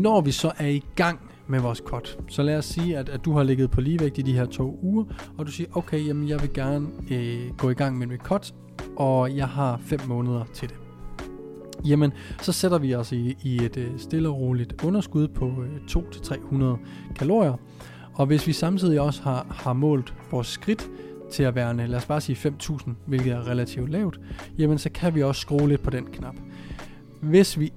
Når vi så er i gang med vores cut, så lad os sige, at, at du har ligget på ligevægt i de her to uger, og du siger, okay, jamen jeg vil gerne øh, gå i gang med mit cut, og jeg har 5 måneder til det. Jamen, så sætter vi os i, i et øh, stille og roligt underskud på øh, 200-300 kalorier, og hvis vi samtidig også har, har målt vores skridt til at være, lad os bare sige 5.000, hvilket er relativt lavt, jamen så kan vi også skrue lidt på den knap. Hvis vi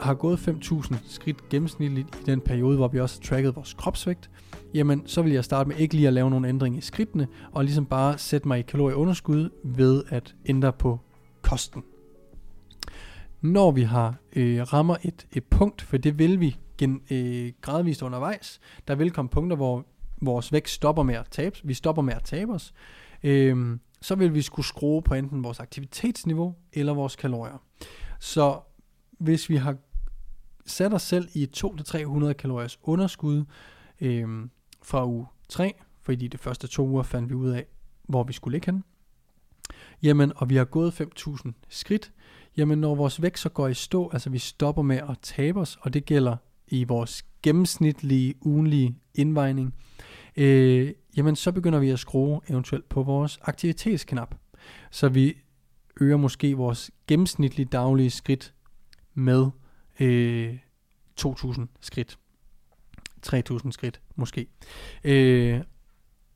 har gået 5.000 skridt gennemsnitligt i den periode, hvor vi også har tracket vores kropsvægt, jamen så vil jeg starte med ikke lige at lave nogen ændring i skridtene, og ligesom bare sætte mig i kalorieunderskud ved at ændre på kosten. Når vi har øh, rammer et, et punkt, for det vil vi gen, øh, gradvist undervejs, der vil komme punkter, hvor vores vægt stopper med at tabe, vi stopper med at tabe os, øh, så vil vi skulle skrue på enten vores aktivitetsniveau eller vores kalorier. Så hvis vi har sat os selv i et 200-300 kaloriers underskud øh, fra uge 3, fordi de første to uger fandt vi ud af, hvor vi skulle ligge hen, jamen, og vi har gået 5.000 skridt, jamen når vores vægt så går i stå, altså vi stopper med at tabe os, og det gælder i vores gennemsnitlige ugenlige indvejning, øh, jamen så begynder vi at skrue eventuelt på vores aktivitetsknap. Så vi øger måske vores gennemsnitlige daglige skridt med øh, 2.000 skridt. 3.000 skridt måske. Øh,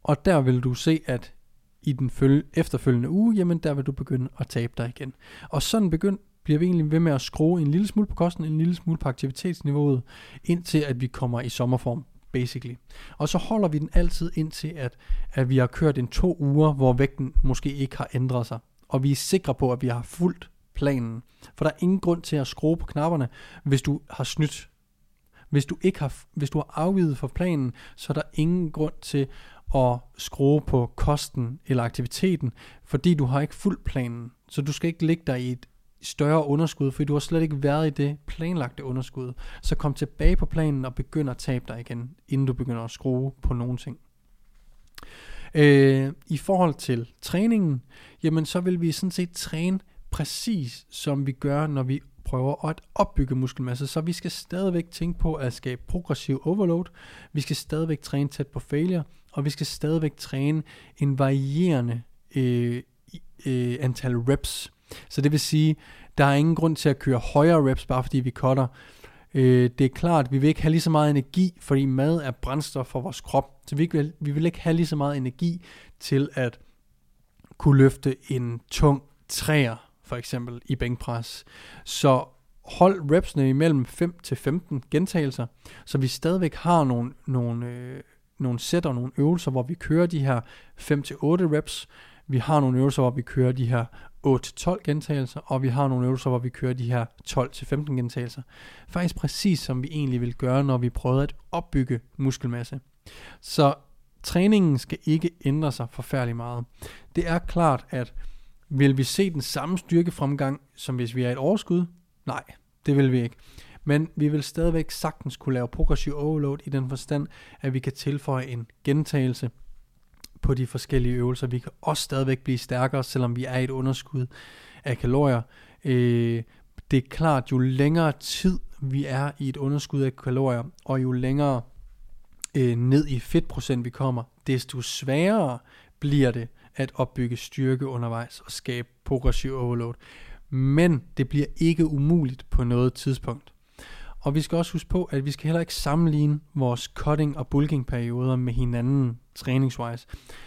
og der vil du se, at i den følge, efterfølgende uge, jamen der vil du begynde at tabe dig igen. Og sådan begynd, bliver vi egentlig ved med at skrue en lille smule på kosten, en lille smule på aktivitetsniveauet, indtil at vi kommer i sommerform, basically. Og så holder vi den altid indtil, at, at vi har kørt en to uger, hvor vægten måske ikke har ændret sig. Og vi er sikre på, at vi har fuldt planen. For der er ingen grund til at skrue på knapperne, hvis du har snydt. Hvis du ikke har, hvis du har afvidet for planen, så er der ingen grund til at skrue på kosten eller aktiviteten, fordi du har ikke fuldt planen. Så du skal ikke ligge dig i et større underskud, fordi du har slet ikke været i det planlagte underskud. Så kom tilbage på planen og begynd at tabe dig igen, inden du begynder at skrue på nogle ting. Øh, I forhold til træningen, jamen så vil vi sådan set træne præcis som vi gør, når vi prøver at opbygge muskelmasse. Så vi skal stadigvæk tænke på at skabe progressiv overload. Vi skal stadigvæk træne tæt på failure, og vi skal stadigvæk træne en varierende øh, øh, antal reps. Så det vil sige, der er ingen grund til at køre højere reps, bare fordi vi cutter. Øh, det er klart, vi vil ikke have lige så meget energi, fordi mad er brændstof for vores krop. Så vi, ikke vil, vi vil ikke have lige så meget energi til at kunne løfte en tung træer for eksempel i bænkpres. Så hold repsene imellem 5 til 15 gentagelser, så vi stadigvæk har nogle, nogle, øh, nogle sæt og nogle øvelser, hvor vi kører de her 5 til 8 reps. Vi har nogle øvelser, hvor vi kører de her 8-12 gentagelser, og vi har nogle øvelser, hvor vi kører de her 12-15 gentagelser. Faktisk præcis som vi egentlig vil gøre, når vi prøver at opbygge muskelmasse. Så træningen skal ikke ændre sig forfærdelig meget. Det er klart, at vil vi se den samme styrkefremgang, som hvis vi er et overskud? Nej, det vil vi ikke. Men vi vil stadigvæk sagtens kunne lave progressiv overload i den forstand, at vi kan tilføje en gentagelse på de forskellige øvelser. Vi kan også stadigvæk blive stærkere, selvom vi er i et underskud af kalorier. Øh, det er klart, jo længere tid vi er i et underskud af kalorier, og jo længere øh, ned i fedtprocent vi kommer, desto sværere bliver det at opbygge styrke undervejs og skabe progressiv overload. Men det bliver ikke umuligt på noget tidspunkt. Og vi skal også huske på, at vi skal heller ikke sammenligne vores cutting og bulking perioder med hinanden træningswise.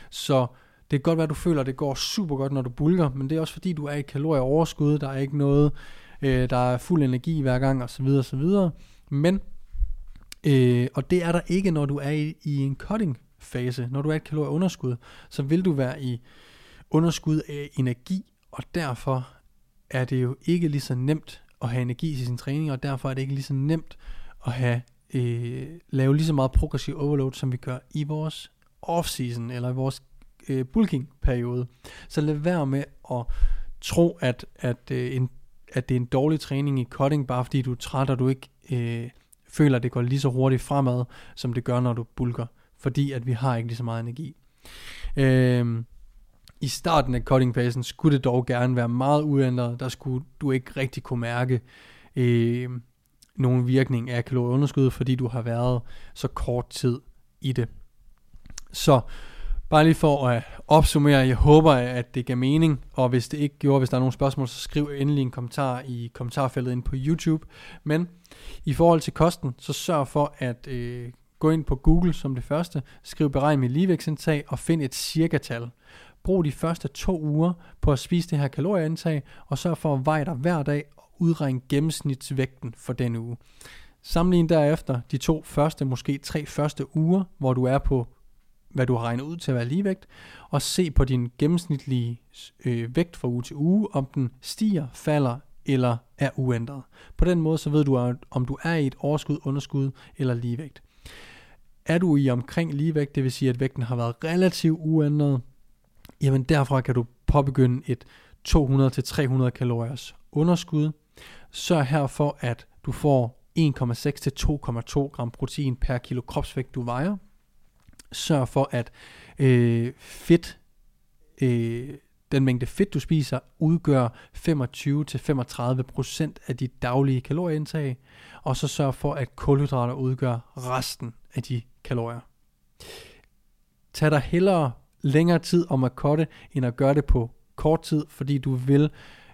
Så det kan godt være, at du føler, at det går super godt, når du bulker, men det er også fordi, du er i kalorieoverskud, der er ikke noget, øh, der er fuld energi hver gang osv. osv. Men, øh, og det er der ikke, når du er i, i en cutting fase. Når du er et kalorieunderskud, så vil du være i underskud af energi, og derfor er det jo ikke lige så nemt at have energi i sin træning, og derfor er det ikke lige så nemt at have øh, lave lige så meget progressiv overload, som vi gør i vores off-season, eller i vores øh, bulking-periode. Så lad være med at tro, at, at, øh, en, at det er en dårlig træning i cutting, bare fordi du er træt, og du ikke øh, føler, at det går lige så hurtigt fremad, som det gør, når du bulker fordi at vi har ikke lige så meget energi. Øhm, I starten af cutting-fasen skulle det dog gerne være meget uændret. Der skulle du ikke rigtig kunne mærke øh, nogen virkning af kalorieunderskud, fordi du har været så kort tid i det. Så bare lige for at opsummere, jeg håber, at det gav mening, og hvis det ikke gjorde, hvis der er nogle spørgsmål, så skriv endelig en kommentar i kommentarfeltet ind på YouTube. Men i forhold til kosten, så sørg for at øh, gå ind på Google som det første, skriv beregn mit ligevægtsindtag og find et cirkatal. Brug de første to uger på at spise det her kalorieindtag, og sørg for at veje dig hver dag og udregne gennemsnitsvægten for den uge. Sammenlign derefter de to første, måske tre første uger, hvor du er på hvad du har regnet ud til at være ligevægt, og se på din gennemsnitlige øh, vægt fra uge til uge, om den stiger, falder eller er uændret. På den måde så ved du, om du er i et overskud, underskud eller ligevægt. Er du i omkring ligevægt, det vil sige, at vægten har været relativt uændret, jamen derfra kan du påbegynde et 200-300 kaloriers underskud. Sørg her for, at du får 1,6 til 2,2 gram protein per kilo kropsvægt, du vejer. Sørg for, at øh, fedt, øh, den mængde fedt, du spiser, udgør 25-35% af dit daglige kalorieindtag. Og så sørg for, at kulhydrater udgør resten af de kalorier. Tag dig hellere længere tid om at kotte, end at gøre det på kort tid, fordi du vil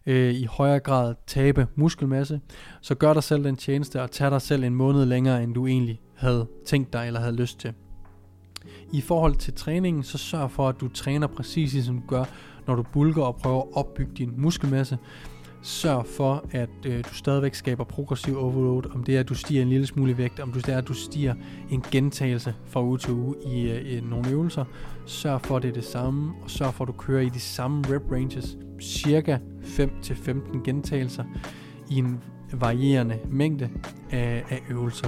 øh, i højere grad tabe muskelmasse. Så gør dig selv den tjeneste og tag dig selv en måned længere, end du egentlig havde tænkt dig eller havde lyst til. I forhold til træningen, så sørg for, at du træner præcis som du gør, når du bulker og prøver at opbygge din muskelmasse. Sørg for, at øh, du stadigvæk skaber progressiv overload, om det er, at du stiger en lille smule i vægt, om det er, at du stiger en gentagelse fra uge til uge i, øh, i nogle øvelser. Sørg for, at det er det samme, og sørg for, at du kører i de samme rep ranges, cirka 5-15 gentagelser i en varierende mængde af, af øvelser